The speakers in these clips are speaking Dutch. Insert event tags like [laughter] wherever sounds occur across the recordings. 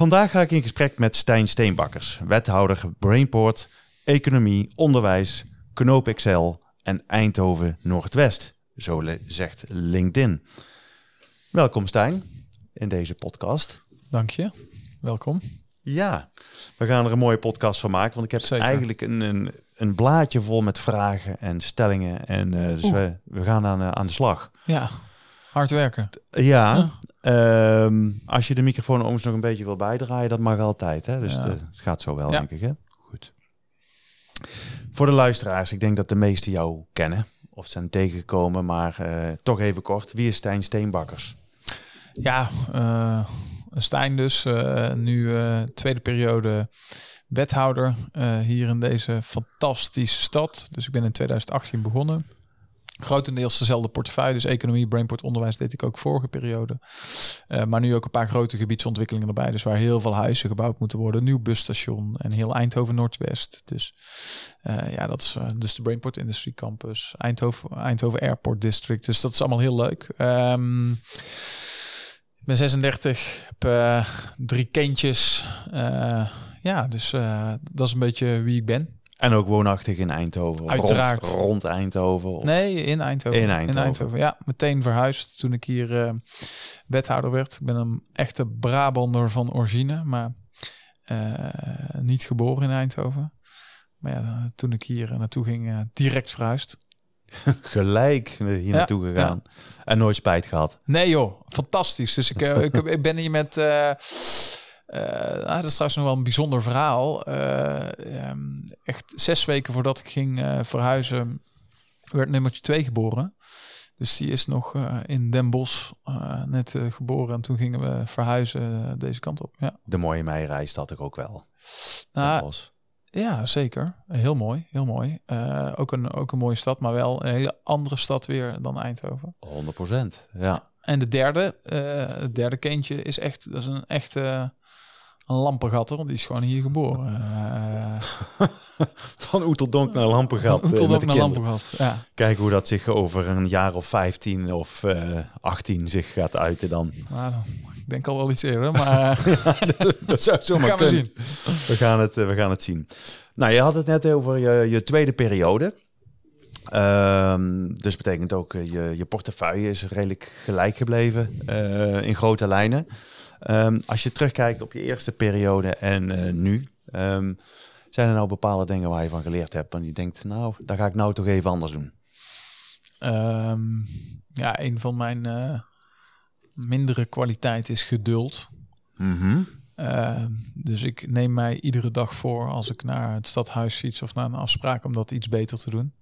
Vandaag ga ik in gesprek met Stijn Steenbakkers, wethouder Brainport, Economie, Onderwijs, Knoop Excel en Eindhoven Noordwest. Zo zegt LinkedIn. Welkom Stijn in deze podcast. Dank je. Welkom. Ja, we gaan er een mooie podcast van maken, want ik heb Zeker. eigenlijk een, een, een blaadje vol met vragen en stellingen. En eh, dus Oeh. we, we gaan aan, eh, aan de slag. Ja, hard werken. Ja, ehm, als je de microfoon ons nog een beetje wil bijdraaien, dat mag altijd. Hè? Dus Ja. het, het gaat zo wel, denk ik. Hè? Goed. Voor de luisteraars, ik denk dat de meesten jou kennen of zijn tegengekomen, maar eh, toch even kort. Wie is Stijn Steenbakkers? Ja, eh, Stijn dus. eh, nu eh, tweede periode wethouder eh, hier in deze fantastische stad. Dus ik ben in 2018 begonnen. Grotendeels dezelfde portefeuille, dus economie, brainport, onderwijs deed ik ook vorige periode. Eh, maar nu ook een paar grote gebiedsontwikkelingen erbij. Dus waar heel veel huizen gebouwd moeten worden. Nieuw busstation en heel Eindhoven Noordwest. Dus eh, ja, dat is eh, dus de Brainport Industry Campus. Eindhoven, Eindhoven Airport District. Dus dat is allemaal heel leuk. Ehm, ik ben 36, heb drie kindjes. Ja, dus dat is een beetje wie ik ben. En ook woonachtig in Eindhoven. Uiteraard. Rond, rond Eindhoven. Of... Nee, in Eindhoven. In Eindhoven. Ja, meteen verhuisd toen ik hier eh, wethouder werd. Ik ben een echte Brabander van origine, maar eh, niet geboren in Eindhoven. Maar ja, toen ik hier naartoe ging, eh, direct verhuisd. [laughs] Gelijk hier naartoe gegaan. En nooit spijt gehad. Nee joh, fantastisch. Dus ik, eh, ik, [laughs] ik ben hier met... eh, eh, ah, dat is trouwens nog wel een bijzonder verhaal. Eh, ehm, echt zes weken voordat ik ging eh, verhuizen, werd nummertje 2 geboren. Dus die is nog eh, in Den Bosch eh, net geboren. En toen gingen we verhuizen deze kant op. Ja, De mooie meireis had ik ook wel. Nou, ja zeker. Heel mooi, heel mooi. Ook, een, ook een mooie stad, maar wel een hele andere stad weer dan Eindhoven. 100 procent. Ja. En de derde, het derde kindje is echt, dat is een echte een lampengatter, want die is gewoon hier geboren. [laughs] Eh Van Oeteldonk naar Lampengat. eh, tot met ook de naar lampengat. Ja. Kijken hoe dat zich over een jaar of 15 of eh 18 zich gaat uiten dan. Nou, ik denk al wel iets eerder, maar [laughs] dat zou zomaar [laughs] gaan we kunnen. zien. We gaan, het, eh, we gaan het zien. Nou, je had het net over je, je tweede periode. Ehm, dus betekent ook uh, je, je portefeuille is redelijk gelijk gebleven uh, in grote lijnen. Um, als je terugkijkt op je eerste periode en uh, nu, um, zijn er nou bepaalde dingen waar je van geleerd hebt en je denkt, nou, daar ga ik nou toch even anders doen? Um, ja, een van mijn uh, mindere kwaliteiten is geduld. Mm -hmm. uh, dus ik neem mij iedere dag voor als ik naar het stadhuis fiets of naar een afspraak om dat iets beter te doen.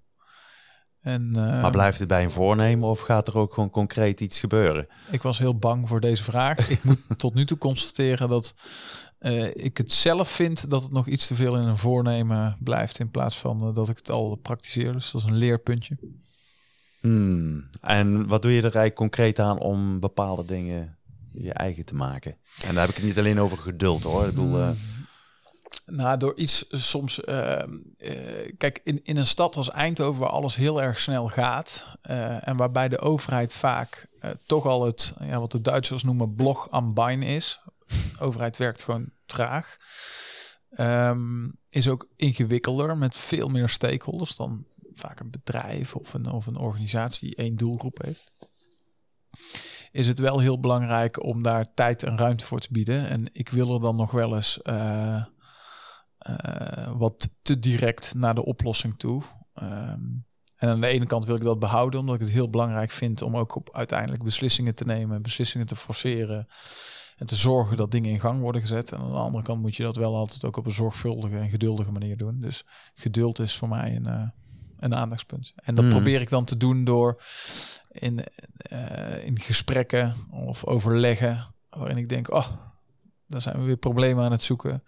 En, uh, maar blijft het bij een voornemen of gaat er ook gewoon concreet iets gebeuren? Ik was heel bang voor deze vraag. [laughs] ik moet tot nu toe constateren dat uh, ik het zelf vind dat het nog iets te veel in een voornemen blijft in plaats van uh, dat ik het al praktiseer. Dus dat is een leerpuntje. Hmm. En wat doe je er eigenlijk concreet aan om bepaalde dingen je eigen te maken? En daar heb ik het niet alleen over geduld hoor. Ik bedoel, uh... Nou, door iets soms. Uh, uh, kijk, in, in een stad als Eindhoven, waar alles heel erg snel gaat. Uh, en waarbij de overheid vaak toch al het, ja, wat de Duitsers noemen, blog am Bein is. De overheid werkt gewoon traag. Um, is ook ingewikkelder met veel meer stakeholders dan vaak een bedrijf of een, of een organisatie die één doelgroep heeft. Is het wel heel belangrijk om daar tijd en ruimte voor te bieden. En ik wil er dan nog wel eens wat te direct naar de oplossing toe. Um, en aan de ene kant wil ik dat behouden, omdat ik het heel belangrijk vind om ook op uiteindelijk beslissingen te nemen, beslissingen te forceren en te zorgen dat dingen in gang worden gezet. En aan de andere kant moet je dat wel altijd ook op een zorgvuldige en geduldige manier doen. Dus geduld is voor mij een, uh, een aandachtspunt. En dat Mhm. probeer ik dan te doen door in, eh, in gesprekken of overleggen waarin ik denk, oh, daar zijn we weer problemen aan het zoeken.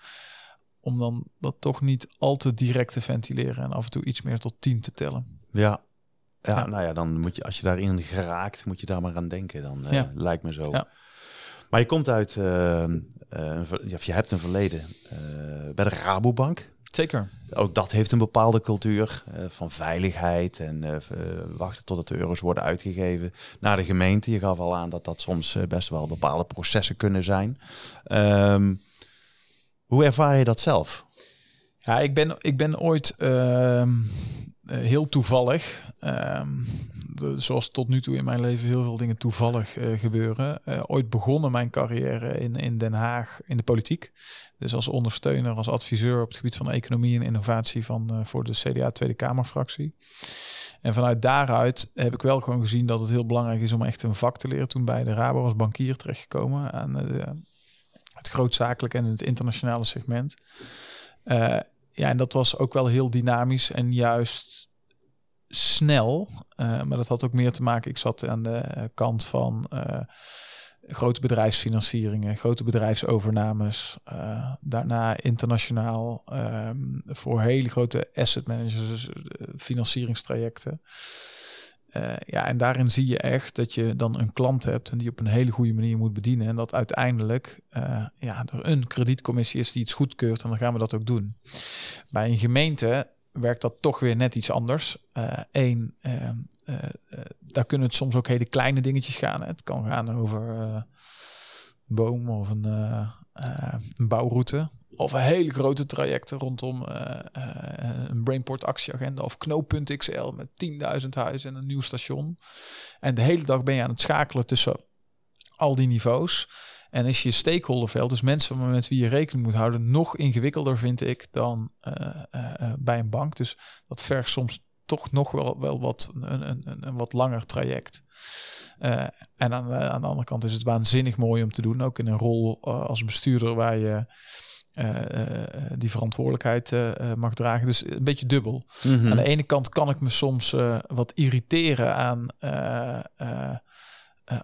Om dan dat toch niet al te direct te ventileren en af en toe iets meer tot tien te tellen. Ja. Ja, Ja. nou ja, dan moet je, als je daarin geraakt, moet je daar maar aan denken. Dan eh, Ja. lijkt me zo. Ja. Maar je komt uit, ja, of je hebt een verleden bij de Rabobank. Zeker. Ook dat heeft een bepaalde cultuur van veiligheid en eh, wachten totdat de euro's worden uitgegeven naar de gemeente. Je gaf al aan dat dat soms best wel bepaalde processen kunnen zijn. Ehm, hoe ervaar je dat zelf? Ja, ik ben, ik ben ooit ehm, eh, heel toevallig, ehm, zoals tot nu toe in mijn leven heel veel dingen toevallig eh, gebeuren, eh, ooit begonnen mijn carrière in, in Den Haag in de politiek. Dus als ondersteuner, als adviseur op het gebied van economie en innovatie van, voor de CDA Tweede Kamerfractie. En vanuit daaruit heb ik wel gewoon gezien dat het heel belangrijk is om echt een vak te leren. Toen bij de Rabo als bankier terechtgekomen aan het grootzakelijke en het internationale segment. Eh, ja, en dat was ook wel heel dynamisch en juist snel. Eh, maar dat had ook meer te maken. Ik zat aan de eh, kant van grote bedrijfsfinancieringen, grote bedrijfsovernames. daarna internationaal ehm, voor hele grote asset managers, financieringstrajecten. Eh, ja, en daarin zie je echt dat je dan een klant hebt en die op een hele goede manier moet bedienen. En dat uiteindelijk eh, ja, er een kredietcommissie is die iets goedkeurt en dan gaan we dat ook doen. Bij een gemeente werkt dat toch weer net iets anders. Eén, daar kunnen het soms ook hele kleine dingetjes gaan. Het kan gaan over eh, boom of een, eh, eh, een bouwroute. Of een hele grote trajecten rondom eh, een Brainport actieagenda of knooppunt XL met 10.000 huizen en een nieuw station. En de hele dag ben je aan het schakelen tussen al die niveaus. En is je stakeholderveld, dus mensen met wie je rekening moet houden, nog ingewikkelder vind ik dan bij een bank. Dus dat vergt soms toch nog wel, wel wat, een, een, een wat langer traject. Uh, en aan, aan de andere kant is het waanzinnig mooi om te doen, ook in een rol uh, als bestuurder waar je die verantwoordelijkheid mag dragen. Dus een beetje dubbel. Mm -hmm. Aan de ene kant kan ik me soms wat irriteren aan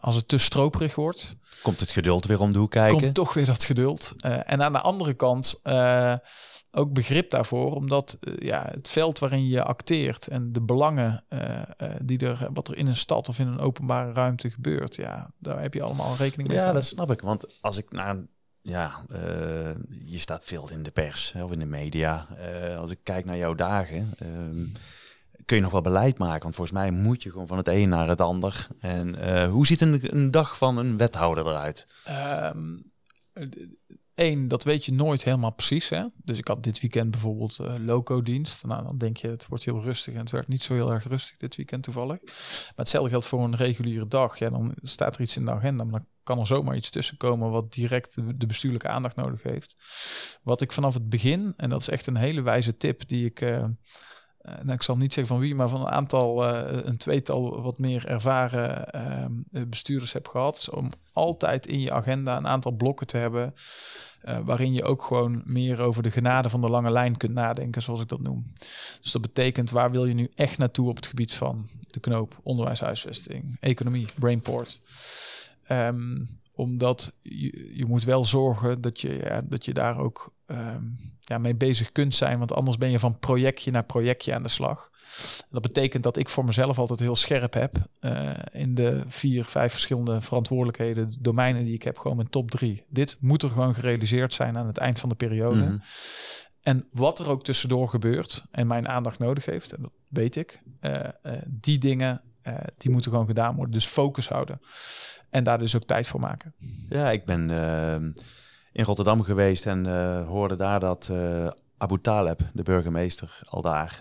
als het te stroperig wordt. Komt het geduld weer om de hoek kijken? Komt toch weer dat geduld. en aan de andere kant ook begrip daarvoor, omdat ja, het veld waarin je acteert en de belangen die er, wat er in een stad of in een openbare ruimte gebeurt, ja, daar heb je allemaal rekening mee. Ja, dat snap ik. Want als ik naar ja, uh, je staat veel in de pers hè, of in de media. Uh, als ik kijk naar jouw dagen, uh, kun je nog wel beleid maken. Want volgens mij moet je gewoon van het een naar het ander. En eh, hoe ziet een, een, dag van een wethouder eruit? Um, Eén, dat weet je nooit helemaal precies. Hè? Dus ik had dit weekend bijvoorbeeld uh, loco-dienst. Nou, dan denk je, het wordt heel rustig. En het werd niet zo heel erg rustig dit weekend toevallig. Maar hetzelfde geldt voor een reguliere dag. Ja, dan staat er iets in de agenda. Maar dan kan er zomaar iets tussenkomen wat direct de, bestuurlijke aandacht nodig heeft. Wat ik vanaf het begin, en dat is echt een hele wijze tip die ik... Uh, nou, ik zal niet zeggen van wie, maar van een aantal, uh, een tweetal wat meer ervaren uh, bestuurders heb gehad. Dus om altijd in je agenda een aantal blokken te hebben. Uh, waarin je ook gewoon meer over de genade van de lange lijn kunt nadenken, zoals ik dat noem. Dus dat betekent waar wil je nu echt naartoe op het gebied van de knoop, onderwijshuisvesting, economie, brainport. Um, omdat je, je moet wel zorgen dat je, ja, dat je daar ook um, ja, mee bezig kunt zijn. Want anders ben je van projectje naar projectje aan de slag. Dat betekent dat ik voor mezelf altijd heel scherp heb uh, in de vier, vijf verschillende verantwoordelijkheden, domeinen die ik heb, gewoon mijn top drie. Dit moet er gewoon gerealiseerd zijn aan het eind van de periode. Mm -hmm. En wat er ook tussendoor gebeurt en mijn aandacht nodig heeft, en dat weet ik, uh, uh, die dingen, die moeten gewoon gedaan worden. Dus focus houden. En daar dus ook tijd voor maken. Ja, ik ben uh, in Rotterdam geweest en uh, hoorde daar dat uh, Abu Taleb, de burgemeester, al daar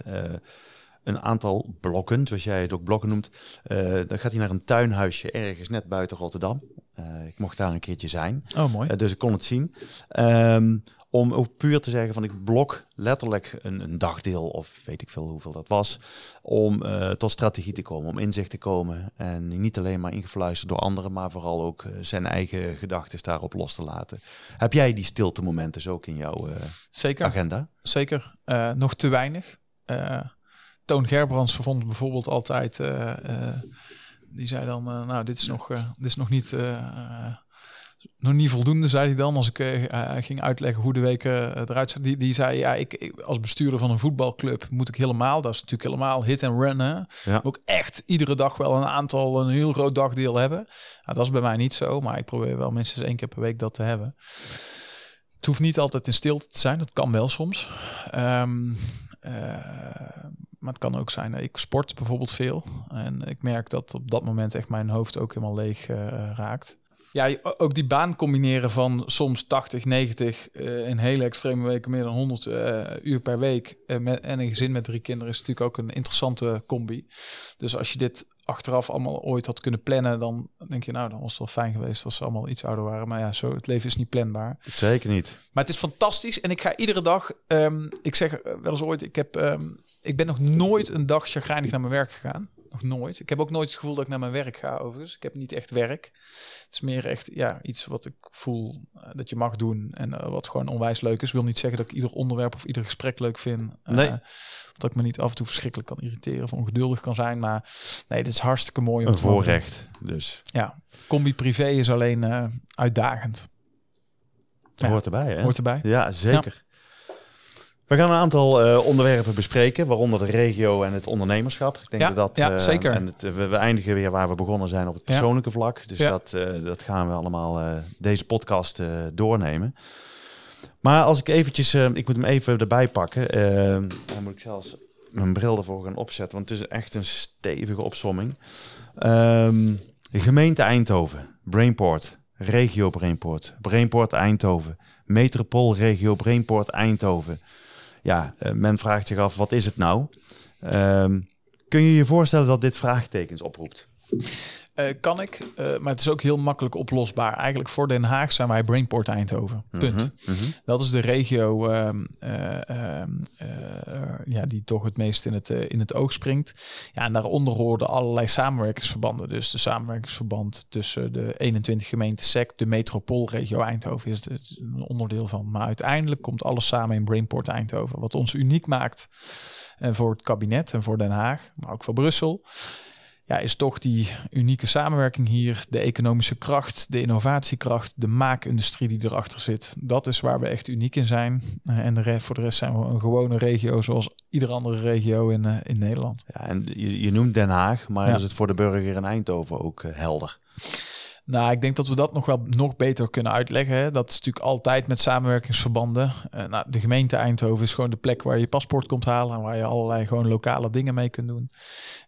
een aantal blokken, zoals jij het ook blokken noemt, dan gaat hij naar een tuinhuisje ergens net buiten Rotterdam. ik mocht daar een keertje zijn. Oh, mooi. dus ik kon het zien. Um, om ook puur te zeggen van ik blok letterlijk een, een, dagdeel of weet ik veel hoeveel dat was, om uh, tot strategie te komen, om inzicht te komen en niet alleen maar ingefluisterd door anderen, maar vooral ook uh, zijn eigen gedachten daarop los te laten. Heb jij die stilte momenten dus ook in jouw uh, Zeker. agenda? Zeker. nog te weinig. Toon Gerbrands vond bijvoorbeeld altijd... die zei dan, nou, dit is nog, dit is nog niet nog niet voldoende, zei hij dan, als ik uh, ging uitleggen hoe de weken uh, eruit zag. Die, die zei, ja, ik, als bestuurder van een voetbalclub moet ik helemaal, dat is natuurlijk helemaal hit en run, hè? Ja. Ook echt iedere dag wel een aantal, een heel groot dagdeel hebben. Nou, dat is bij mij niet zo, maar ik probeer wel minstens één keer per week dat te hebben. Het hoeft niet altijd in stilte te zijn, dat kan wel soms. Um, uh, maar het kan ook zijn, ik sport bijvoorbeeld veel. En ik merk dat op dat moment echt mijn hoofd ook helemaal leeg raakt. Ja, ook die baan combineren van soms 80, 90, uh, in hele extreme weken meer dan 100 uh, eh, uur per week uh, met, en een gezin met drie kinderen is natuurlijk ook een interessante combi. Dus als je dit achteraf allemaal ooit had kunnen plannen, dan denk je nou, dan was het wel fijn geweest als ze allemaal iets ouder waren. Maar ja, zo, het leven is niet planbaar. Zeker niet. Maar het is fantastisch en ik ga iedere dag, um, ik zeg wel eens ooit, ik, heb, um, ik ben nog nooit een dag chagrijnig naar mijn werk gegaan. Nog nooit. Ik heb ook nooit het gevoel dat ik naar mijn werk ga overigens. Ik heb niet echt werk. Het is meer echt ja, iets wat ik voel uh, dat je mag doen. En uh, wat gewoon onwijs leuk is. Wil niet zeggen dat ik ieder onderwerp of ieder gesprek leuk vind. Uh, nee. Dat ik me niet af en toe verschrikkelijk kan irriteren of ongeduldig kan zijn. Maar nee, dit is hartstikke mooi. Om een voorrecht dus. Ja, combi privé is alleen uitdagend. Ja, hoort erbij hè? Hoort erbij. Ja, zeker. We gaan een aantal uh, onderwerpen bespreken, waaronder de regio en het ondernemerschap. Ik denk ja, dat ja, uh, zeker. En het, we, we, eindigen weer waar we begonnen zijn op het persoonlijke ja. vlak. Dus dat, uh, dat gaan we allemaal deze podcast doornemen. Maar als ik eventjes, ik moet hem even erbij pakken. dan moet ik zelfs mijn bril ervoor gaan opzetten, want het is echt een stevige opsomming. Um, gemeente Eindhoven, Brainport, regio Brainport, Brainport Eindhoven, metropoolregio Brainport Eindhoven ja, uh, men vraagt zich af, wat is het nou? Uh, kun je je voorstellen dat dit vraagtekens oproept? Uh, kan ik, uh, maar het is ook heel makkelijk oplosbaar. Eigenlijk voor Den Haag zijn wij Brainport Eindhoven. Punt. Mm -hmm. Dat is de regio uh, ja, die toch het meest in het, in het oog springt. Ja, en daaronder hoorden allerlei samenwerkingsverbanden. Dus de samenwerkingsverband tussen de 21 gemeenten SEC, de metropoolregio Eindhoven is het een onderdeel van. Maar uiteindelijk komt alles samen in Brainport Eindhoven. Wat ons uniek maakt voor het kabinet en voor Den Haag, maar ook voor Brussel ja, is toch die unieke samenwerking hier, de economische kracht, de innovatiekracht, de maakindustrie die erachter zit. Dat is waar we echt uniek in zijn. en de rest, voor de rest zijn we een gewone regio zoals iedere andere regio in, uh, in Nederland. Ja, en je, je noemt Den Haag, maar ja. is het voor de burger in Eindhoven ook uh, helder? Nou, ik denk dat we dat nog wel nog beter kunnen uitleggen. Hè. Dat is natuurlijk altijd met samenwerkingsverbanden. Uh, nou, de gemeente Eindhoven is gewoon de plek waar je paspoort komt halen en waar je allerlei gewoon lokale dingen mee kunt doen.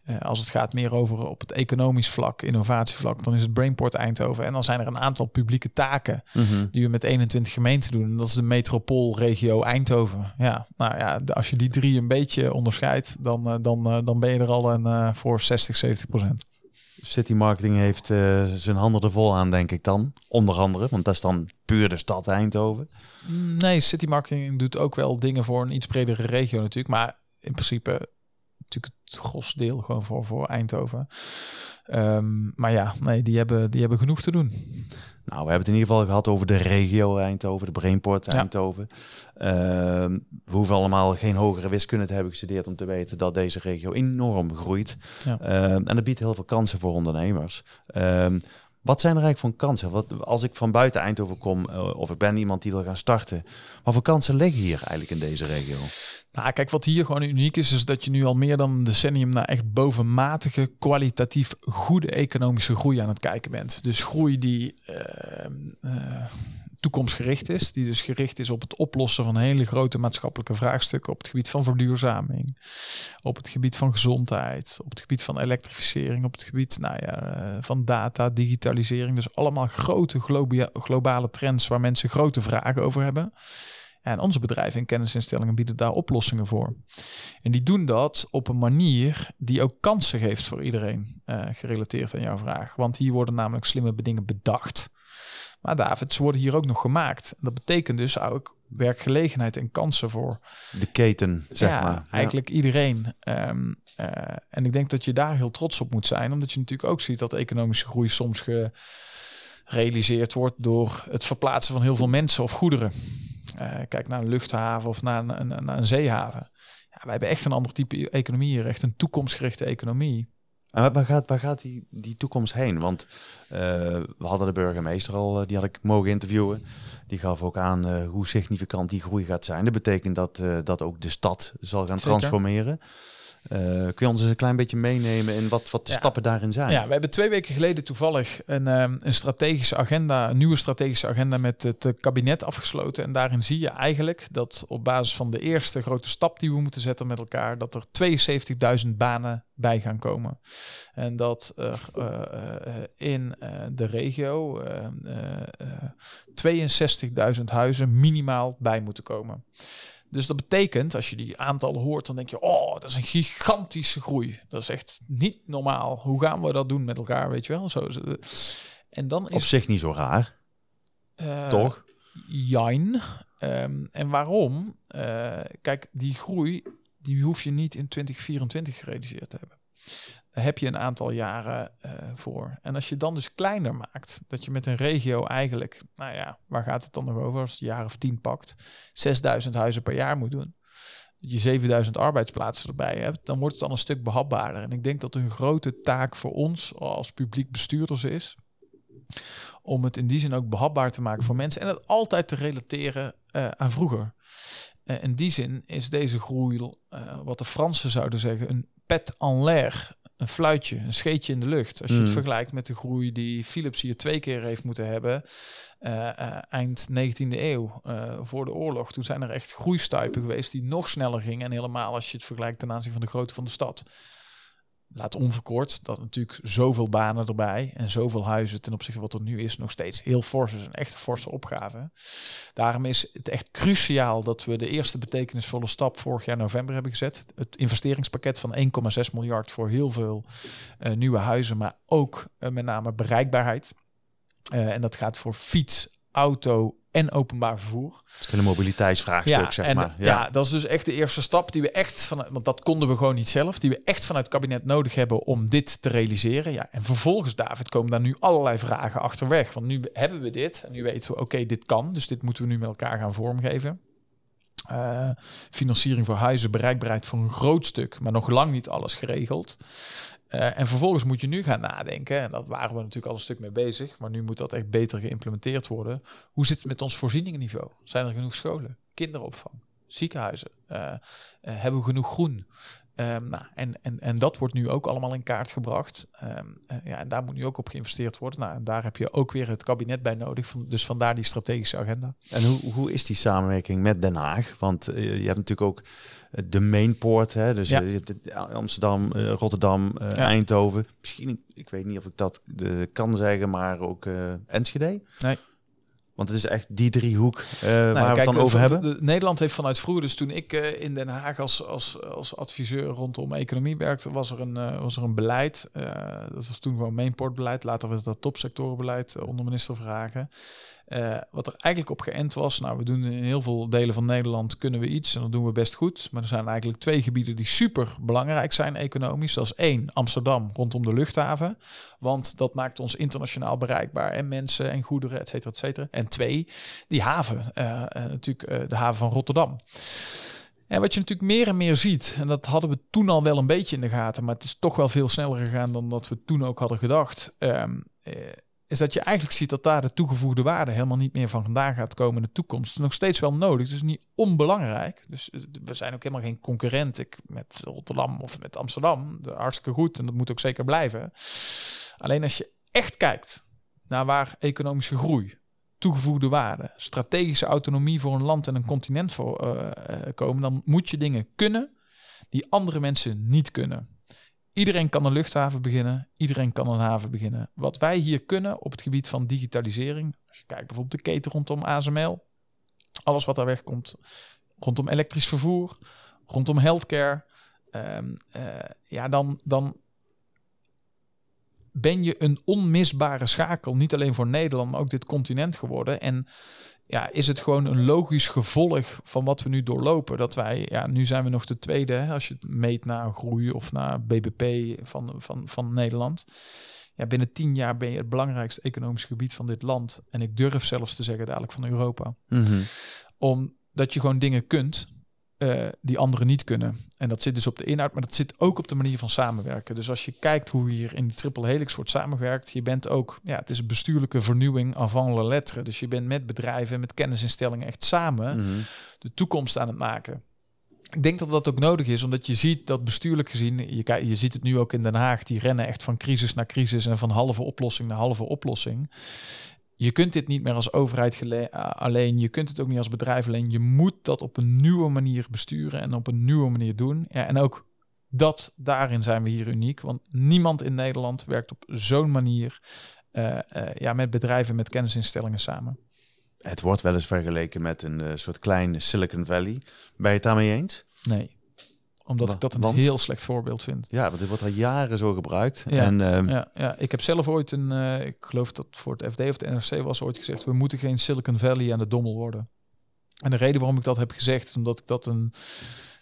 Uh, als het gaat meer over op het economisch vlak, innovatievlak, dan is het Brainport Eindhoven. En dan zijn er een aantal publieke taken mm -hmm. die we met 21 gemeenten doen. En dat is de metropoolregio Eindhoven. Ja, nou ja, als je die drie een beetje onderscheidt, dan, uh, dan, dan ben je er al een, voor 60, 70 procent. City Marketing heeft uh, zijn handen er vol aan, denk ik dan. Onder andere, want dat is dan puur de stad Eindhoven. Nee, City Marketing doet ook wel dingen voor een iets bredere regio natuurlijk. Maar in principe natuurlijk het gros deel gewoon voor, voor Eindhoven. Um, maar ja, nee, die hebben, die hebben genoeg te doen. Nou, we hebben het in ieder geval gehad over de regio Eindhoven, de Brainport Eindhoven. Ja. Uh, we hoeven allemaal geen hogere wiskunde te hebben gestudeerd om te weten dat deze regio enorm groeit. Ja. Uh, en dat biedt heel veel kansen voor ondernemers. Uh, wat zijn er eigenlijk voor kansen? Wat, als ik van buiten Eindhoven kom uh, of ik ben iemand die wil gaan starten, wat voor kansen liggen hier eigenlijk in deze regio? Nou, kijk, wat hier gewoon uniek is, is dat je nu al meer dan een decennium naar echt bovenmatige, kwalitatief goede economische groei aan het kijken bent. Dus groei die uh, uh, toekomstgericht is, die dus gericht is op het oplossen van hele grote maatschappelijke vraagstukken op het gebied van verduurzaming, op het gebied van gezondheid, op het gebied van elektrificering, op het gebied nou ja, uh, van data, digitalisering. Dus allemaal grote globale trends waar mensen grote vragen over hebben. En onze bedrijven en kennisinstellingen bieden daar oplossingen voor. En die doen dat op een manier die ook kansen geeft voor iedereen, uh, gerelateerd aan jouw vraag. Want hier worden namelijk slimme dingen bedacht. Maar David, ze worden hier ook nog gemaakt. Dat betekent dus ook werkgelegenheid en kansen voor de keten, zeg ja, maar. Eigenlijk iedereen. Um, uh, en ik denk dat je daar heel trots op moet zijn, omdat je natuurlijk ook ziet dat economische groei soms gerealiseerd wordt door het verplaatsen van heel veel mensen of goederen. Uh, kijk naar een luchthaven of naar een, een, naar een zeehaven. Ja, wij hebben echt een ander type economie hier, echt een toekomstgerichte economie. En waar gaat, waar gaat die, die toekomst heen? Want eh, we hadden de burgemeester al, eh, die had ik mogen interviewen. Die gaf ook aan uh, hoe significant die groei gaat zijn. Dat betekent dat, dat ook de stad zal gaan Zeker. transformeren. Uh, kun je ons eens een klein beetje meenemen in wat, wat de stappen daarin zijn? Ja, we hebben twee weken geleden toevallig een, um, een strategische agenda, een nieuwe strategische agenda met het kabinet afgesloten. En daarin zie je eigenlijk dat op basis van de eerste grote stap die we moeten zetten met elkaar, dat er 72.000 banen bij gaan komen. En dat er uh, uh, in de regio 62.000 huizen minimaal bij moeten komen. Dus dat betekent, als je die aantallen hoort, dan denk je, oh, dat is een gigantische groei. Dat is echt niet normaal. Hoe gaan we dat doen met elkaar, weet je wel? Zo, en dan is, Op zich niet zo raar, uh, toch? Jijn. Um, en waarom? Uh, kijk, die groei, die hoef je niet in 2024 gerealiseerd te hebben heb je een aantal jaren uh, voor. En als je dan dus kleiner maakt, dat je met een regio eigenlijk, nou ja, waar gaat het dan nog over als je jaar of tien pakt, 6000 huizen per jaar moet doen. Dat je 7000 arbeidsplaatsen erbij hebt, dan wordt het dan een stuk behapbaarder. En ik denk dat een grote taak voor ons als publiek bestuurders is, om het in die zin ook behapbaar te maken voor mensen en het altijd te relateren uh, aan vroeger. Uh, in die zin is deze groei, wat de Fransen zouden zeggen, een pet en l'air een fluitje, een scheetje in de lucht. Als je het mm. vergelijkt met de groei die Philips hier twee keer heeft moeten hebben. Uh, uh, eind 19e eeuw, uh, voor de oorlog. Toen zijn er echt groeistuipen geweest die nog sneller gingen. En helemaal als je het vergelijkt ten aanzien van de grootte van de stad laat onverkort dat natuurlijk zoveel banen erbij en zoveel huizen ten opzichte van wat er nu is nog steeds heel fors is. Een echte forse opgave. Daarom is het echt cruciaal dat we de eerste betekenisvolle stap vorig jaar november hebben gezet. Het investeringspakket van 1,6 miljard voor heel veel uh, nieuwe huizen, maar ook uh, met name bereikbaarheid. Uh, en dat gaat voor fiets, auto en openbaar vervoer. Het mobiliteitsvraagstuk, ja, zeg en, maar. Ja. ja. dat is dus echt de eerste stap die we echt van, want dat konden we gewoon niet zelf, die we echt vanuit het kabinet nodig hebben om dit te realiseren. Ja, en vervolgens, David, komen daar nu allerlei vragen achterweg. Want nu hebben we dit en nu weten we, oké, dit kan, dus dit moeten we nu met elkaar gaan vormgeven. Uh, financiering voor huizen, bereikbaarheid voor een groot stuk, maar nog lang niet alles geregeld. Uh, en vervolgens moet je nu gaan nadenken, en dat waren we natuurlijk al een stuk mee bezig, maar nu moet dat echt beter geïmplementeerd worden. Hoe zit het met ons voorzieningenniveau? Zijn er genoeg scholen, kinderopvang, ziekenhuizen? Uh, uh, hebben we genoeg groen? Um, nou, en, en, en dat wordt nu ook allemaal in kaart gebracht. Um, ja, en daar moet nu ook op geïnvesteerd worden. Nou, en daar heb je ook weer het kabinet bij nodig. Van, dus vandaar die strategische agenda. En hoe, hoe is die samenwerking met Den Haag? Want je hebt natuurlijk ook de mainport. Hè? Dus ja. uh, Amsterdam, uh, Rotterdam, uh, ja. Eindhoven. Misschien, ik weet niet of ik dat kan zeggen, maar ook Enschede. Nee. Want het is echt die driehoek uh, nou, waar we het dan over hebben. De, Nederland heeft vanuit vroeger, dus toen ik uh, in Den Haag als, als, als adviseur rondom economie werkte, was er een, uh, was er een beleid. dat was toen gewoon mainportbeleid. Later werd dat topsectorenbeleid onder minister Vragen. Uh, wat er eigenlijk op geënt was, nou, we doen in heel veel delen van Nederland kunnen we iets en dat doen we best goed. Maar er zijn eigenlijk twee gebieden die super belangrijk zijn economisch. Dat is één, Amsterdam rondom de luchthaven. Want dat maakt ons internationaal bereikbaar en mensen en goederen, et cetera, et cetera. En twee, die haven, uh, uh, natuurlijk de haven van Rotterdam. En wat je natuurlijk meer en meer ziet, en dat hadden we toen al wel een beetje in de gaten, maar het is toch wel veel sneller gegaan dan dat we toen ook hadden gedacht. Um, is dat je eigenlijk ziet dat daar de toegevoegde waarde helemaal niet meer van vandaan gaat komen in de toekomst. Nog steeds wel nodig, dus niet onbelangrijk. Dus eh, we zijn ook helemaal geen concurrent ik, met Rotterdam of met Amsterdam. Hartstikke goed en dat moet ook zeker blijven. Alleen als je echt kijkt naar waar economische groei, toegevoegde waarde, strategische autonomie voor een land en een continent voor uh, komen, dan moet je dingen kunnen die andere mensen niet kunnen. Iedereen kan een luchthaven beginnen, iedereen kan een haven beginnen. Wat wij hier kunnen op het gebied van digitalisering, als je kijkt bijvoorbeeld de keten rondom ASML, alles wat daar wegkomt, rondom elektrisch vervoer, rondom healthcare, um, uh, ja, dan, dan ben je een onmisbare schakel, niet alleen voor Nederland, maar ook dit continent geworden. En ja, is het gewoon een logisch gevolg van wat we nu doorlopen. Dat wij, ja, nu zijn we nog de tweede, hè, als je het meet naar groei of naar BBP van, van, van Nederland. Ja, binnen tien jaar ben je het belangrijkste economisch gebied van dit land. En ik durf zelfs te zeggen dadelijk van Europa. Mm -hmm. Omdat je gewoon dingen kunt uh, die anderen niet kunnen. En dat zit dus op de inhoud, maar dat zit ook op de manier van samenwerken. Dus als je kijkt hoe hier in die triple helix wordt samengewerkt, je bent ook, ja, het is een bestuurlijke vernieuwing avant la lettre. Dus je bent met bedrijven, met kennisinstellingen echt samen mhm. de toekomst aan het maken. Ik denk dat dat ook nodig is, omdat je ziet dat bestuurlijk gezien, je, je ziet het nu ook in Den Haag, die rennen echt van crisis naar crisis en van halve oplossing naar halve oplossing je kunt dit niet meer als overheid alleen, je kunt het ook niet als bedrijf alleen. Je moet dat op een nieuwe manier besturen en op een nieuwe manier doen. Ja, en ook dat, daarin zijn we hier uniek, want niemand in Nederland werkt op zo'n manier uh, ja, met bedrijven, met kennisinstellingen samen. Het wordt wel eens vergeleken met een uh, soort klein Silicon Valley. Ben je het daarmee eens? Nee omdat ik dat een heel slecht voorbeeld vind. Ja, want dit wordt al jaren zo gebruikt. Ja, en, ehm, ja, ja, ik heb zelf ooit een, uh, ik geloof dat voor het FD of de NRC was ooit gezegd, we moeten geen Silicon Valley aan de dommel worden. En de reden waarom ik dat heb gezegd, is omdat ik dat een,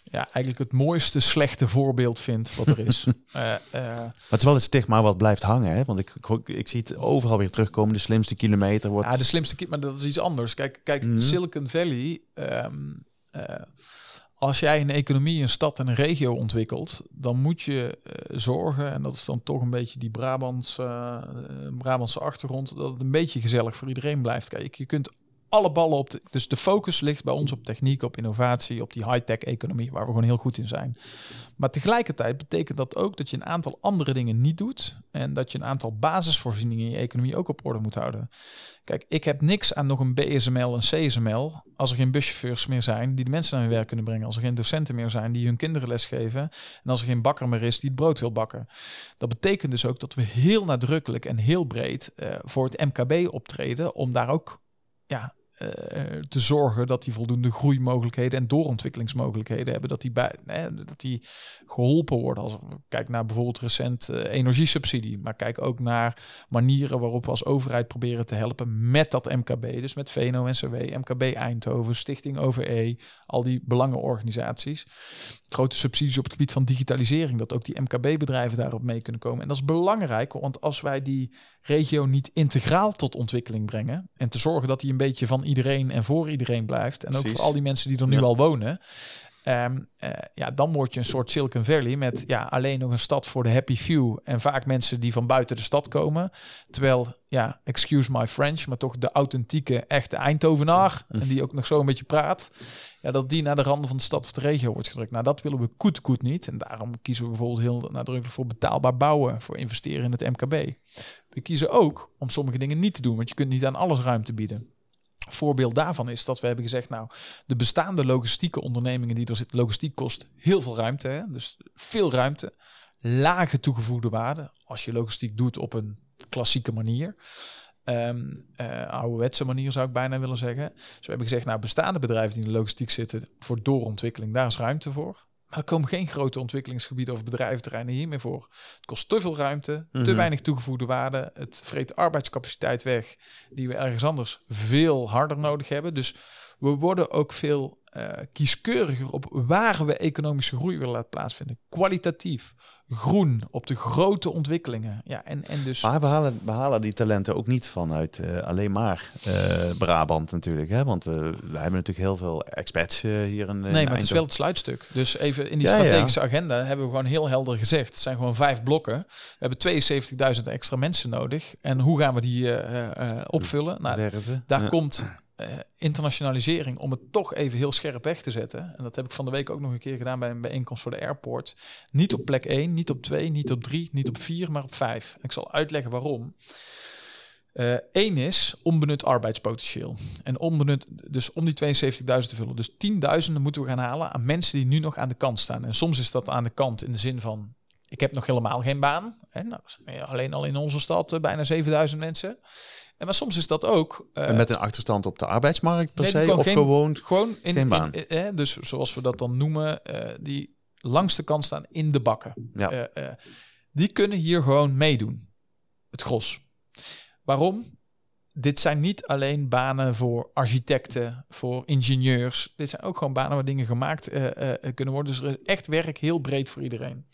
ja, eigenlijk het mooiste slechte voorbeeld vind wat er is. [laughs] uh, uh, het is wel een stigma wat blijft hangen, hè? Want ik, ik, ik, zie het overal weer terugkomen. De slimste kilometer wordt. Ja, de slimste maar dat is iets anders. Kijk, kijk, mhm. Silicon Valley. Um, als jij een economie, een stad en een regio ontwikkelt, dan moet je uh, zorgen, en dat is dan toch een beetje die Brabantse, uh, Brabantse achtergrond, dat het een beetje gezellig voor iedereen blijft. Kijk, je kunt alle ballen op. Dus de focus ligt bij ons op techniek, op innovatie, op die high-tech economie, waar we gewoon heel goed in zijn. Maar tegelijkertijd betekent dat ook dat je een aantal andere dingen niet doet. En dat je een aantal basisvoorzieningen in je economie ook op orde moet houden. Kijk, ik heb niks aan nog een BSML, een CSML, als er geen buschauffeurs meer zijn die de mensen naar hun werk kunnen brengen. Als er geen docenten meer zijn die hun kinderen lesgeven. En als er geen bakker meer is die het brood wil bakken. Dat betekent dus ook dat we heel nadrukkelijk en heel breed uh, voor het MKB optreden om daar ook ja, uh, te zorgen dat die voldoende groeimogelijkheden en doorontwikkelingsmogelijkheden hebben. Dat die, bij, dat die geholpen worden. Als kijk naar bijvoorbeeld recent uh, energiesubsidie. Maar kijk ook naar manieren waarop we als overheid proberen te helpen met dat MKB. Dus met VNO-NCW, MKB Eindhoven, Stichting OVE, al die belangenorganisaties. Grote subsidies op het gebied van digitalisering. Dat ook die MKB-bedrijven daarop mee kunnen komen. En dat is belangrijk, want als wij die regio niet integraal tot ontwikkeling brengen. En te zorgen dat die een beetje van iedereen en voor iedereen blijft. En ook voor al die mensen die er nu al wonen. Um, ja, dan word je een soort Silicon Valley met ja, alleen nog een stad voor de happy few. En vaak mensen die van buiten de stad komen. Terwijl, ja, excuse my French, maar toch de authentieke, echte Eindhovenaar. En die ook nog zo een beetje praat. Ja, dat die naar de randen van de stad of de regio wordt gedrukt. Nou, dat willen we goed, goed niet. En daarom kiezen we bijvoorbeeld heel nadrukkelijk voor betaalbaar bouwen. Voor investeren in het MKB. We kiezen ook om sommige dingen niet te doen, want je kunt niet aan alles ruimte bieden. Voorbeeld daarvan is dat we hebben gezegd, nou, de bestaande logistieke ondernemingen die er zitten, logistiek kost heel veel ruimte, hè? dus veel ruimte, lage toegevoegde waarde, als je logistiek doet op een klassieke manier. Um, uh, ouderwetse manier zou ik bijna willen zeggen. Dus we hebben gezegd, nou, bestaande bedrijven die in de logistiek zitten voor doorontwikkeling, daar is ruimte voor. Er komen geen grote ontwikkelingsgebieden of bedrijventerreinen hiermee voor. Het kost te veel ruimte, te mhm. weinig toegevoegde waarde. Het vreet arbeidscapaciteit weg die we ergens anders veel harder nodig hebben. Dus we worden ook veel uh, kieskeuriger op waar we economische groei willen laten plaatsvinden. Kwalitatief, groen, op de grote ontwikkelingen. Ja, en, en dus... Maar we halen, we halen die talenten ook niet vanuit uh, alleen maar uh, Brabant natuurlijk. Hè? Want we, we hebben natuurlijk heel veel expats hier in Nee, maar het is wel het sluitstuk. Dus even in die strategische agenda hebben we gewoon heel helder gezegd. Het zijn gewoon vijf blokken. We hebben 72.000 extra mensen nodig. En hoe gaan we die opvullen? Nou, daar komt uh, internationalisering, om het toch even heel scherp weg te zetten. En dat heb ik van de week ook nog een keer gedaan bij een bijeenkomst voor de airport. Niet op plek 1, niet op 2, niet op 3, niet op 4, maar op 5. ik zal uitleggen waarom. Eén uh, is onbenut arbeidspotentieel. En onbenut, dus om die 72.000 te vullen. Dus tienduizenden moeten we gaan halen aan mensen die nu nog aan de kant staan. En soms is dat aan de kant in de zin van: ik heb nog helemaal geen baan. Hè? Nou, alleen al in onze stad uh, bijna 7000 mensen. En maar soms is dat ook. Uh, met een achterstand op de arbeidsmarkt per se, of gewoon, gewoon in, geen baan. In, dus zoals we dat dan noemen, uh, die langs de kant staan in de bakken. Ja. Uh, die kunnen hier gewoon meedoen. Het gros. Waarom? Dit zijn niet alleen banen voor architecten, voor ingenieurs. Dit zijn ook gewoon banen waar dingen gemaakt kunnen worden. Dus er is echt werk heel breed voor iedereen.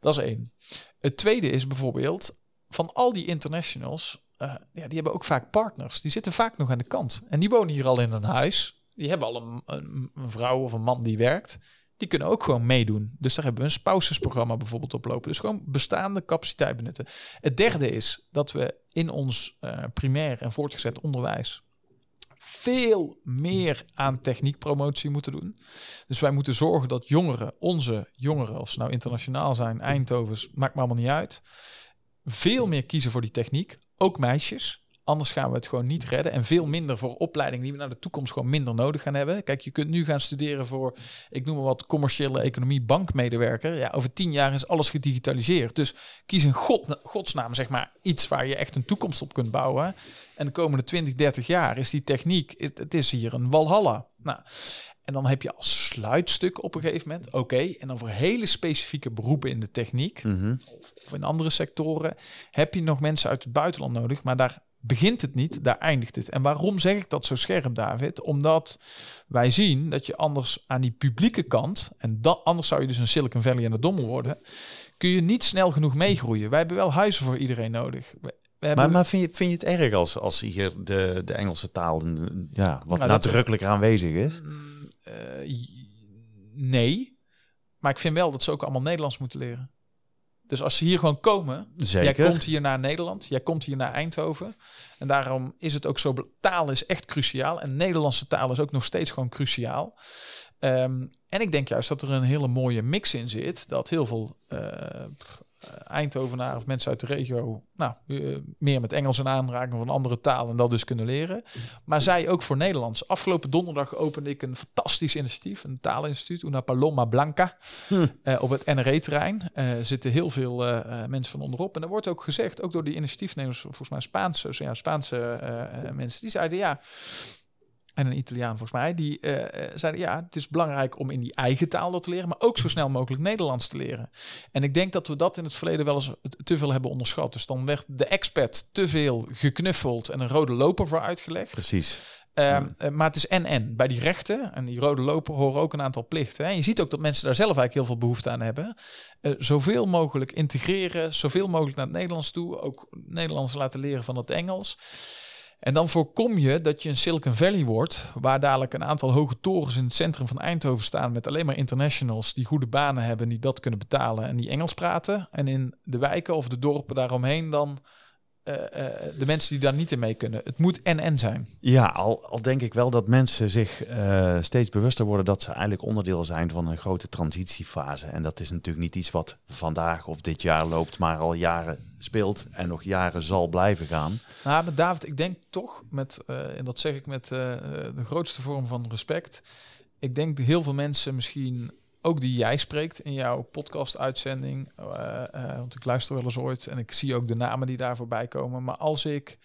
Dat is één. Het tweede is bijvoorbeeld van al die internationals uh, ja, die hebben ook vaak partners. Die zitten vaak nog aan de kant. En die wonen hier al in een huis. die hebben al een, vrouw of een man die werkt. Die kunnen ook gewoon meedoen. Dus daar hebben we een spousesprogramma bijvoorbeeld op lopen. Dus gewoon bestaande capaciteit benutten. Het derde is dat we in ons uh, primair en voortgezet onderwijs veel meer aan techniekpromotie moeten doen. Dus wij moeten zorgen dat jongeren, onze jongeren, of ze nou internationaal zijn, Eindhovens, maakt me allemaal niet uit, veel meer kiezen voor die techniek. Ook meisjes. Anders gaan we het gewoon niet redden. En veel minder voor opleidingen die we naar de toekomst gewoon minder nodig gaan hebben. Kijk, je kunt nu gaan studeren voor, ik noem maar wat, commerciële economie, bankmedewerker. Ja, over tien jaar is alles gedigitaliseerd. Dus kies een god, godsnaam, zeg maar, iets waar je echt een toekomst op kunt bouwen. En de komende 20, 30 jaar is die techniek, het is hier een walhalla. Nou, en dan heb je als sluitstuk op een gegeven moment, oké, en dan voor hele specifieke beroepen in de techniek Mhm. of in andere sectoren, heb je nog mensen uit het buitenland nodig, maar daar begint het niet, daar eindigt het. En waarom zeg ik dat zo scherp, David? Omdat wij zien dat je anders aan die publieke kant, en dan, anders zou je dus een Silicon Valley en de dommel worden, kun je niet snel genoeg meegroeien. Wij hebben wel huizen voor iedereen nodig. Hebben, Maar, maar vind, je, vind je het erg als, als hier de, de Engelse taal ja, wat Nou, dat- nadrukkelijker aanwezig is? Eh, nee, maar ik vind wel dat ze ook allemaal Nederlands moeten leren. Dus als ze hier gewoon komen, Zeker. Jij komt hier naar Nederland, jij komt hier naar Eindhoven. En daarom is het ook zo, taal is echt cruciaal. En Nederlandse taal is ook nog steeds gewoon cruciaal. Ehm, en ik denk juist dat er een hele mooie mix in zit. Dat heel veel eh Eindhovenaren of mensen uit de regio... nou, eh, meer met Engels in aanraking van andere talen en dat dus kunnen leren. Maar zij ook voor Nederlands. Afgelopen donderdag opende ik een fantastisch initiatief. Een taalinstituut, Una Paloma Blanca. eh, op het NRE-terrein Eh zitten heel veel eh, eh, mensen van onderop. En er wordt ook gezegd, ook door die initiatiefnemers, volgens mij Spaanse, ja, Spaanse eh, eh, mensen, die zeiden ja. En een Italiaan volgens mij, die eh, zeiden ja, het is belangrijk om in die eigen taal dat te leren, maar ook zo snel mogelijk Nederlands te leren. En ik denk dat we dat in het verleden wel eens te veel hebben onderschat. Dus dan werd de expat te veel geknuffeld en een rode loper voor uitgelegd. Precies. Ehm, eh, maar het is en-en. Bij die rechten en die rode loper horen ook een aantal plichten. Hè. Je ziet ook dat mensen daar zelf eigenlijk heel veel behoefte aan hebben. Zoveel mogelijk integreren, zoveel mogelijk naar het Nederlands toe. Ook Nederlands laten leren van het Engels. En dan voorkom je dat je een Silicon Valley wordt, waar dadelijk een aantal hoge torens in het centrum van Eindhoven staan met alleen maar internationals die goede banen hebben, die dat kunnen betalen en die Engels praten. En in de wijken of de dorpen daaromheen dan eh, eh, de mensen die daar niet in mee kunnen. Het moet en-en zijn. Ja, al, al denk ik wel dat mensen zich eh, steeds bewuster worden dat ze eigenlijk onderdeel zijn van een grote transitiefase. En dat is natuurlijk niet iets wat vandaag of dit jaar loopt, maar al jaren speelt en nog jaren zal blijven gaan. Nou, maar David, ik denk toch met, en dat zeg ik met de grootste vorm van respect. Ik denk dat heel veel mensen misschien, ook die jij spreekt in jouw podcast-uitzending, eh, eh, want ik luister wel eens ooit en ik zie ook de namen die daar voorbij komen. Maar als ik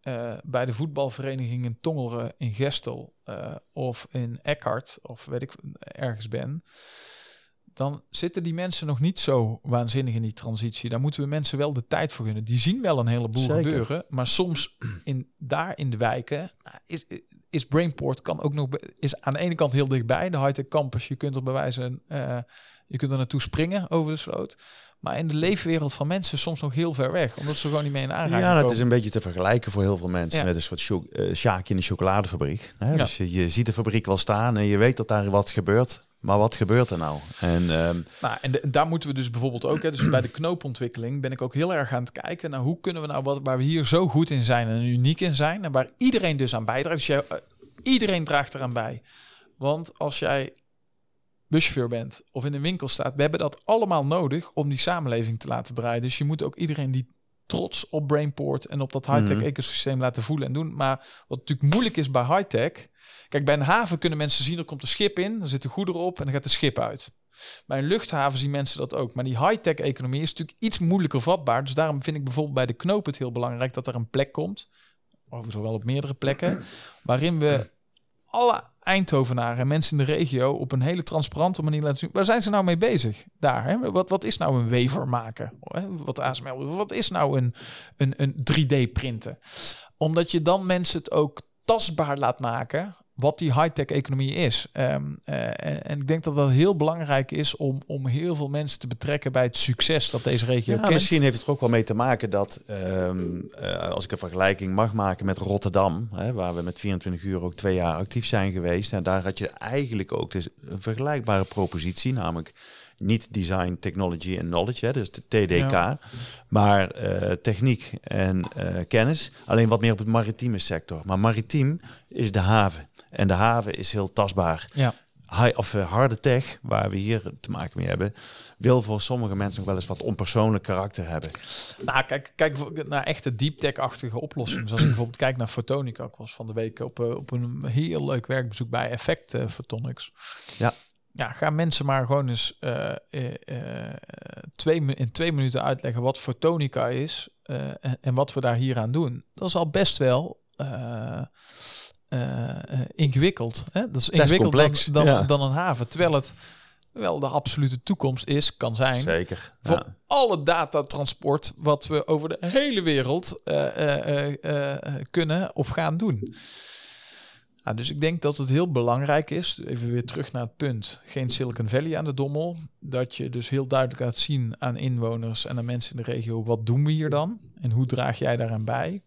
eh, bij de voetbalvereniging in Tongeren in Gestel of in Eckhart of weet ik ergens ben, dan zitten die mensen nog niet zo waanzinnig in die transitie. Daar moeten we mensen wel de tijd voor gunnen. Die zien wel een heleboel Zeker. gebeuren, maar soms in, daar in de wijken nou, is, is Brainport kan ook nog is aan de ene kant heel dichtbij, de high-tech campus. Je kunt er bewijzen, uh, je kunt er naartoe springen over de sloot. Maar in de leefwereld van mensen soms nog heel ver weg, omdat ze gewoon niet mee in aanraking Ja, dat komen. is een beetje te vergelijken voor heel veel mensen Ja. met een soort eh, sjaakje in een chocoladefabriek. Hè? Ja. Dus je, je ziet de fabriek wel staan en je weet dat daar wat gebeurt. Maar wat gebeurt er nou? En ehm, Nou, en, daar moeten we dus bijvoorbeeld ook, hè, dus bij de knoopontwikkeling ben ik ook heel erg aan het kijken naar hoe kunnen we nou wat waar we hier zo goed in zijn en uniek in zijn en waar iedereen dus aan bijdraagt. Dus jij, eh, iedereen draagt eraan bij. Want als jij buschauffeur bent of in een winkel staat, we hebben dat allemaal nodig om die samenleving te laten draaien. Dus je moet ook iedereen die trots op Brainport en op dat high-tech Mhm. ecosysteem laten voelen en doen. Maar wat natuurlijk moeilijk is bij high-tech, kijk bij een haven kunnen mensen zien er komt een schip in, er zitten goederen op en dan gaat de schip uit. Bij een luchthaven zien mensen dat ook. Maar die high-tech economie is natuurlijk iets moeilijker vatbaar. Dus daarom vind ik bijvoorbeeld bij de knoop het heel belangrijk dat er een plek komt. Of zowel op meerdere plekken. [clears throat] Waarin we alle Eindhovenaren en mensen in de regio op een hele transparante manier laten zien. Waar zijn ze nou mee bezig? Daar. Hè? Wat, wat is nou een wever maken? Wat ASML. Wat is nou een, een, een 3D printen? Omdat je dan mensen het ook tastbaar laat maken. Wat die high-tech economie is. Ehm, eh, en, ik denk dat dat heel belangrijk is om, om heel veel mensen te betrekken bij het succes dat deze regio ja, kent. Misschien heeft het er ook wel mee te maken dat, ehm, eh, als ik een vergelijking mag maken met Rotterdam, hè, waar we met 24 uur ook twee jaar actief zijn geweest, en daar had je eigenlijk ook dus een vergelijkbare propositie, namelijk niet design, technology en knowledge, hè, dus de TDK, maar uh, techniek en kennis. Alleen wat meer op het maritieme sector. Maar maritiem is de haven. En de haven is heel tastbaar. Ja. High, of uh, harde tech, waar we hier te maken mee hebben, wil voor sommige mensen nog wel eens wat onpersoonlijk karakter hebben. Nou, kijk, kijk naar echte deep tech-achtige oplossingen. Zoals ik [clears throat] bijvoorbeeld kijk naar Photonica. Ik was van de week op, uh, op een heel leuk werkbezoek bij Effect uh, Photonics. Ja. Ja, gaan mensen maar gewoon eens twee, in twee minuten uitleggen wat Photonica is en, en, wat we daar hier aan doen. Dat is al best wel uh, ingewikkeld. Hè? Dat is ingewikkelder dan, dan, dan, een haven. Terwijl het wel de absolute toekomst is, kan zijn. Zeker. Voor ja. alle datatransport wat we over de hele wereld uh, kunnen of gaan doen. Nou, dus ik denk dat het heel belangrijk is, even weer terug naar het punt, geen Silicon Valley aan de dommel, dat je dus heel duidelijk laat zien aan inwoners en aan mensen in de regio, wat doen we hier dan en hoe draag jij daaraan bij?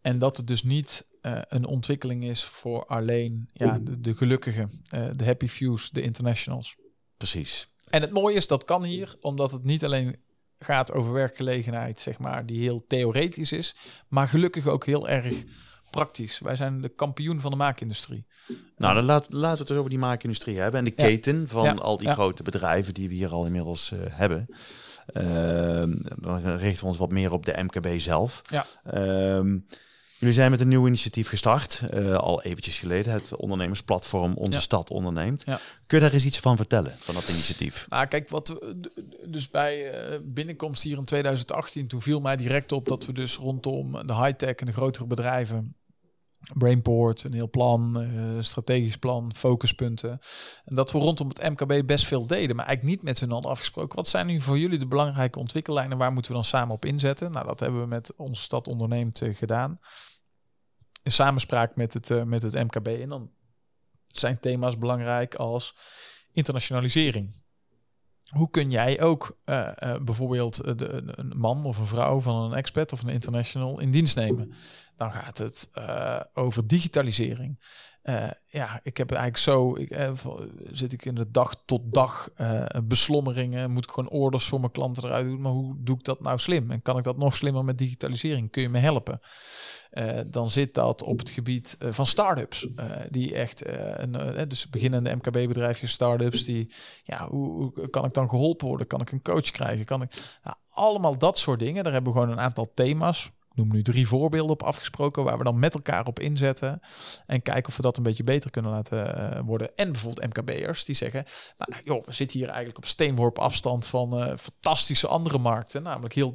En dat het dus niet uh, een ontwikkeling is voor alleen ja, de, de gelukkigen, uh, de happy fews, de internationals. Precies. En het mooie is, dat kan hier, omdat het niet alleen gaat over werkgelegenheid, zeg maar, die heel theoretisch is, maar gelukkig ook heel erg praktisch. Wij zijn de kampioen van de maakindustrie. Nou, dan laat, laten we het dus over die maakindustrie hebben en de keten van ja. al die ja. grote bedrijven die we hier al inmiddels uh, hebben. Uh, dan richten we ons wat meer op de MKB zelf. Ja. Uh, Jullie zijn met een nieuw initiatief gestart, uh, al eventjes geleden, het ondernemersplatform Onze ja. Stad onderneemt. Ja. Kun je daar eens iets van vertellen, van dat initiatief? Nou, kijk, wat we, dus bij uh, binnenkomst hier in 2018, toen viel mij direct op dat we dus rondom de high-tech en de grotere bedrijven Brainport, een heel plan, uh, strategisch plan, focuspunten. En dat we rondom het MKB best veel deden, maar eigenlijk niet met hun hadden afgesproken. Wat zijn nu voor jullie de belangrijke ontwikkellijnen? Waar moeten we dan samen op inzetten? Nou, dat hebben we met onze stad onderneemt uh, gedaan. In samenspraak met het, uh, met het MKB. En dan zijn thema's belangrijk als internationalisering. Hoe kun jij ook uh, uh, bijvoorbeeld de, een man of een vrouw van een expert of een international in dienst nemen? Dan gaat het over digitalisering. ja, ik heb eigenlijk zo, ik, zit ik in de dag tot dag beslommeringen, moet ik gewoon orders voor mijn klanten eruit doen, maar hoe doe ik dat nou slim? En kan ik dat nog slimmer met digitalisering? Kun je me helpen? Uh, dan zit dat op het gebied uh, van start-ups. Uh, die echt, een, dus beginnende MKB-bedrijfjes, start-ups, die, ja, hoe, hoe, kan ik dan geholpen worden? Kan ik een coach krijgen? Kan ik, nou, allemaal dat soort dingen. Daar hebben we gewoon een aantal thema's. Noem nu drie voorbeelden op afgesproken, waar we dan met elkaar op inzetten. En kijken of we dat een beetje beter kunnen laten worden. En bijvoorbeeld MKB'ers die zeggen, nou, joh, we zitten hier eigenlijk op steenworp afstand van fantastische andere markten. Namelijk heel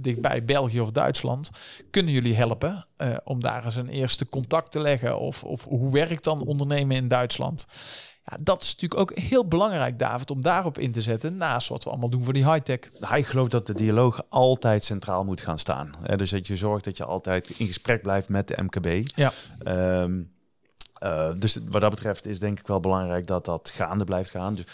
dichtbij België of Duitsland. Kunnen jullie helpen? Om daar eens een eerste contact te leggen. Of, of hoe werkt dan ondernemen in Duitsland? Ja, dat is natuurlijk ook heel belangrijk, David, om daarop in te zetten. Naast wat we allemaal doen voor die high-tech. Nou, ik geloof dat de dialoog altijd centraal moet gaan staan. Dus dat je zorgt dat je altijd in gesprek blijft met de MKB. Ja. Um, uh, dus wat dat betreft is denk ik wel belangrijk dat dat gaande blijft gaan. Dus,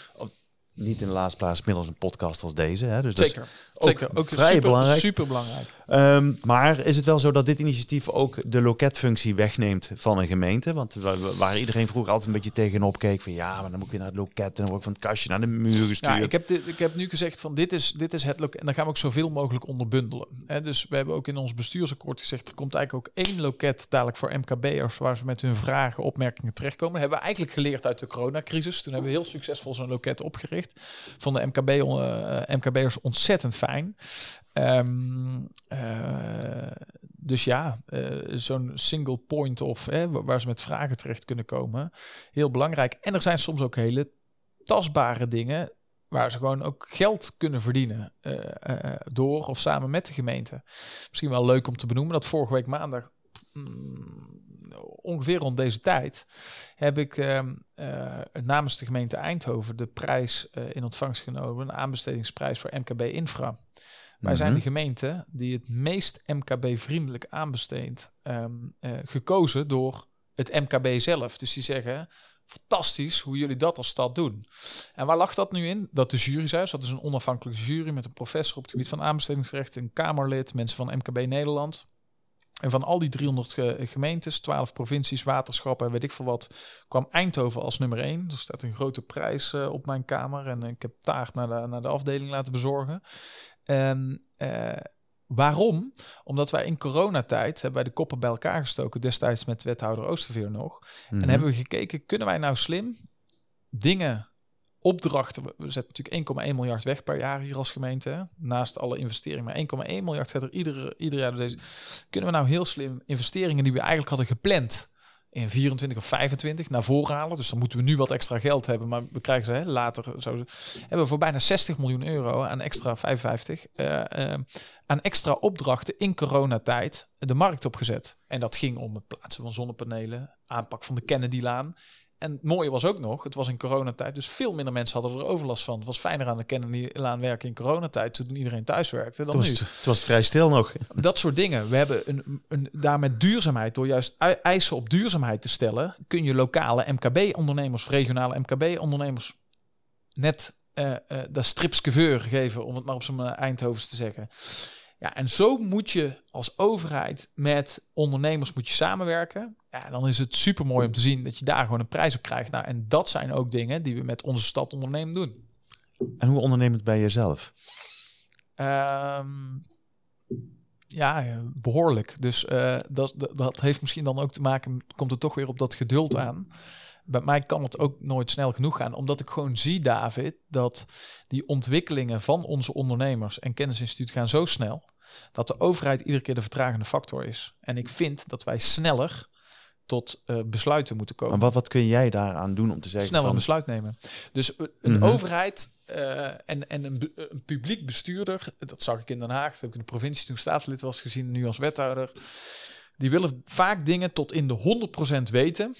niet in de laatste plaats middels een podcast als deze. Hè? Dus Zeker. Ook Zeker. Ook vrij super, belangrijk. Super belangrijk. Um, maar is het wel zo dat dit initiatief ook de loketfunctie wegneemt van een gemeente? Want waar iedereen vroeger altijd een beetje tegenop keek van ja, maar dan moet je naar het loket en dan word ik van het kastje naar de muur gestuurd. Ja, ik heb, dit, ik heb nu gezegd van dit is, dit is het loket en dan gaan we ook zoveel mogelijk onderbundelen. He, dus we hebben ook in ons bestuursakkoord gezegd er komt eigenlijk ook één loket dadelijk voor MKB'ers waar ze met hun vragen, opmerkingen terechtkomen. Dat hebben we eigenlijk geleerd uit de coronacrisis. Toen hebben we heel succesvol zo'n loket opgericht. Van de MKB, MKB'ers ontzettend fijn. Um, uh, dus ja, uh, zo'n single point of waar ze met vragen terecht kunnen komen, heel belangrijk. En er zijn soms ook hele tastbare dingen waar ze gewoon ook geld kunnen verdienen uh, door of samen met de gemeente. Misschien wel leuk om te benoemen dat vorige week maandag mm, ongeveer rond deze tijd heb ik uh, uh, namens de gemeente Eindhoven de prijs uh, in ontvangst genomen, een aanbestedingsprijs voor MKB Infra. Wij mm -hmm. zijn de gemeente die het meest MKB-vriendelijk aanbesteedt, um, gekozen door het MKB zelf. Dus die zeggen, fantastisch hoe jullie dat als stad doen. En waar lag dat nu in? Dat de jury zei, dat is een onafhankelijke jury met een professor op het gebied van aanbestedingsrecht, een Kamerlid, mensen van MKB Nederland. En van al die 300 gemeentes, 12 provincies, waterschappen en weet ik veel wat, kwam Eindhoven als nummer 1. Er staat een grote prijs uh, op mijn kamer en ik heb taart naar de, naar de afdeling laten bezorgen. En uh, waarom? Omdat wij in coronatijd hebben wij de koppen bij elkaar gestoken, destijds met wethouder Oosterveer nog. En mhm. hebben we gekeken, kunnen wij nou slim dingen opdrachten. We zetten natuurlijk 1,1 miljard weg per jaar hier als gemeente. Naast alle investeringen. Maar 1,1 miljard gaat er iedere, ieder jaar. Dus deze. Kunnen we nou heel slim investeringen die we eigenlijk hadden gepland in 24 of 25 naar voren halen. Dus dan moeten we nu wat extra geld hebben. Maar we krijgen ze hè, later. Zo, hebben we voor bijna 60 miljoen euro aan extra 55. Uh, uh, aan extra opdrachten in coronatijd de markt opgezet. En dat ging om het plaatsen van zonnepanelen. Aanpak van de Kennedy-laan. En het mooie was ook nog, het was in coronatijd, dus veel minder mensen hadden er overlast van. Het was fijner aan de Kennedy-laan werken in coronatijd, toen iedereen thuis werkte, dan het nu. Het was vrij stil nog. Dat soort dingen. We hebben een, een, daar met duurzaamheid, door juist eisen op duurzaamheid te stellen, kun je lokale MKB-ondernemers, regionale MKB-ondernemers, net uh, uh, dat stripskeveur geven, om het maar op zijn uh, Eindhovens te zeggen. Ja, en zo moet je als overheid met ondernemers moet je samenwerken. Ja, dan is het super mooi om te zien dat je daar gewoon een prijs op krijgt. Nou, en dat zijn ook dingen die we met onze stad ondernemen doen. En hoe ondernemend ben je zelf? Um, ja, behoorlijk. Dus uh, dat, dat, dat, heeft misschien dan ook te maken, komt er toch weer op dat geduld aan. Bij mij kan het ook nooit snel genoeg gaan, omdat ik gewoon zie, David, dat die ontwikkelingen van onze ondernemers en kennisinstituut gaan zo snel dat de overheid iedere keer de vertragende factor is. En ik vind dat wij sneller tot uh, besluiten moeten komen. Maar wat, wat kun jij daaraan doen om te zeggen? Sneller een besluit nemen. Dus eh, een mhm. overheid uh, en, en een, een, publiek bestuurder, dat zag ik in Den Haag, dat heb ik in de provincie toen staatslid was gezien, nu als wethouder. Die willen vaak dingen tot in de 100% weten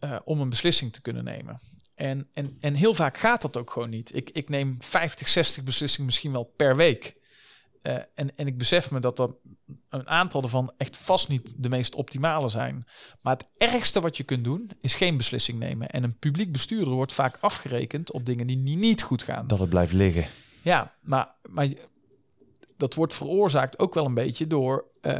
uh, om een beslissing te kunnen nemen. En, en, en heel vaak gaat dat ook gewoon niet. Ik, ik neem 50, 60 beslissingen misschien wel per week. Uh, en, en ik besef me dat er een aantal ervan echt vast niet de meest optimale zijn. Maar het ergste wat je kunt doen, is geen beslissing nemen. En een publiek bestuurder wordt vaak afgerekend op dingen die niet goed gaan. Dat het blijft liggen. Ja, maar, maar dat wordt veroorzaakt ook wel een beetje door. Uh,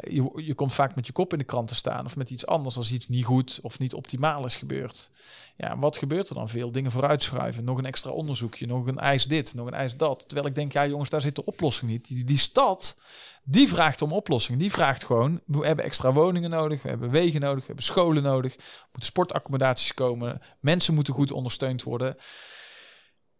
je, je komt vaak met je kop in de krant te staan. Of met iets anders als iets niet goed of niet optimaal is gebeurd. Ja, wat gebeurt er dan veel? Dingen vooruitschuiven. Nog een extra onderzoekje. Nog een eis dit. Nog een eis dat. Terwijl ik denk, ja jongens, daar zit de oplossing niet. Die, stad, die vraagt om oplossing. Die vraagt gewoon, we hebben extra woningen nodig. We hebben wegen nodig. We hebben scholen nodig. Moeten sportaccommodaties komen. Mensen moeten goed ondersteund worden.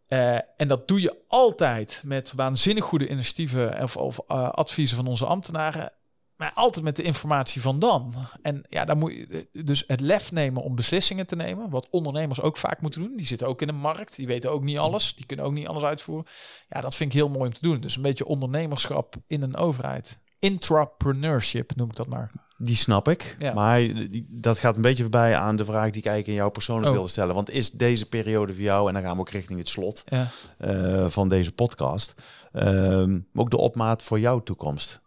Uh, en dat doe je altijd met waanzinnig goede initiatieven of, of uh, adviezen van onze ambtenaren. Maar altijd met de informatie van dan. En ja, dan moet je dus het lef nemen om beslissingen te nemen. Wat ondernemers ook vaak moeten doen. Die zitten ook in de markt. Die weten ook niet alles. Die kunnen ook niet alles uitvoeren. Ja, dat vind ik heel mooi om te doen. Dus een beetje ondernemerschap in een overheid. Intrapreneurship noem ik dat maar. Die snap ik. Ja. Maar dat gaat een beetje voorbij aan de vraag die ik eigenlijk in jou persoonlijk oh. wilde stellen. Want is deze periode voor jou, en dan gaan we ook richting het slot ja. uh, van deze podcast, uh, ook de opmaat voor jouw toekomst?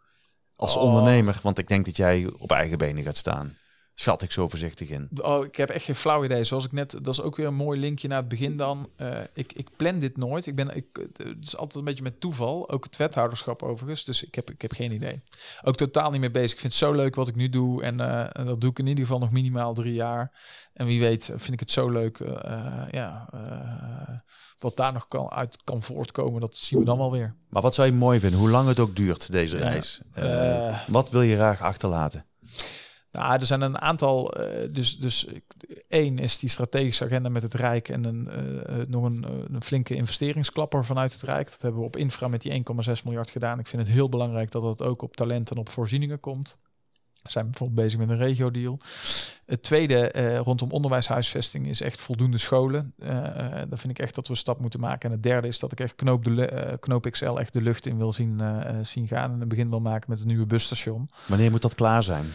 Als oh. ondernemer, want ik denk dat jij op eigen benen gaat staan. Schat ik zo voorzichtig in. Oh, ik heb echt geen flauw idee. Zoals ik net, dat is ook weer een mooi linkje naar het begin dan. Uh, ik, ik plan dit nooit. Ik ben, ik, het is altijd een beetje met toeval. Ook het wethouderschap overigens. Dus ik heb, ik heb geen idee. Ook totaal niet meer bezig. Ik vind het zo leuk wat ik nu doe. En, uh, en dat doe ik in ieder geval nog minimaal drie jaar. En wie weet vind ik het zo leuk. Uh, ja, wat daar nog kan, uit kan voortkomen, dat zien we dan wel weer. Maar wat zou je mooi vinden, hoe lang het ook duurt, deze reis? Wat wil je graag achterlaten? Nou, er zijn een aantal. Uh, dus, dus één is die strategische agenda met het Rijk en een, uh, nog een, een, flinke investeringsklapper vanuit het Rijk. Dat hebben we op infra met die 1,6 miljard gedaan. Ik vind het heel belangrijk dat dat ook op talent en op voorzieningen komt. We zijn bijvoorbeeld bezig met een regio-deal. Het tweede uh, rondom onderwijshuisvesting is echt voldoende scholen. Uh, daar vind ik echt dat we een stap moeten maken. En het derde is dat ik echt Knoop, de, Knoop XL echt de lucht in wil zien, zien gaan. En een begin wil maken met een nieuwe busstation. Wanneer moet dat klaar zijn?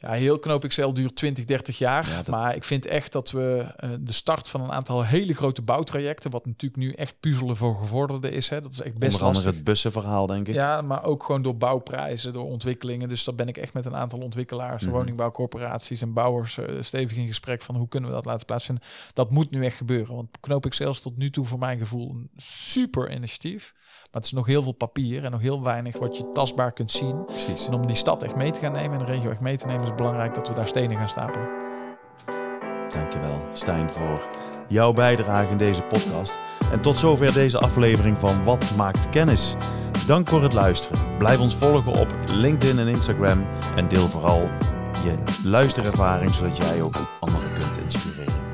Ja, heel Knoop XL duurt 20, 30 jaar. Maar ik vind echt dat we de start van een aantal hele grote bouwtrajecten, wat natuurlijk nu echt puzzelen voor gevorderden is. Hè, dat is echt best Onder andere het bussenverhaal, denk ik. Ja, maar ook gewoon door bouwprijzen, door ontwikkelingen. Dus daar ben ik echt met een aantal ontwikkelaars, mm -hmm. woningbouwcorporaties en bouwers stevig in gesprek van hoe kunnen we dat laten plaatsvinden. Dat moet nu echt gebeuren. Want Knoop ik zelfs tot nu toe voor mijn gevoel een super initiatief. Maar het is nog heel veel papier en nog heel weinig wat je tastbaar kunt zien. Precies. En om die stad echt mee te gaan nemen en de regio echt mee te nemen, is het belangrijk dat we daar stenen gaan stapelen. Dankjewel, Stijn, voor jouw bijdrage in deze podcast. En tot zover deze aflevering van Wat maakt kennis? Dank voor het luisteren. Blijf ons volgen op LinkedIn en Instagram en deel vooral je luisterervaring, zodat jij ook anderen kunt inspireren.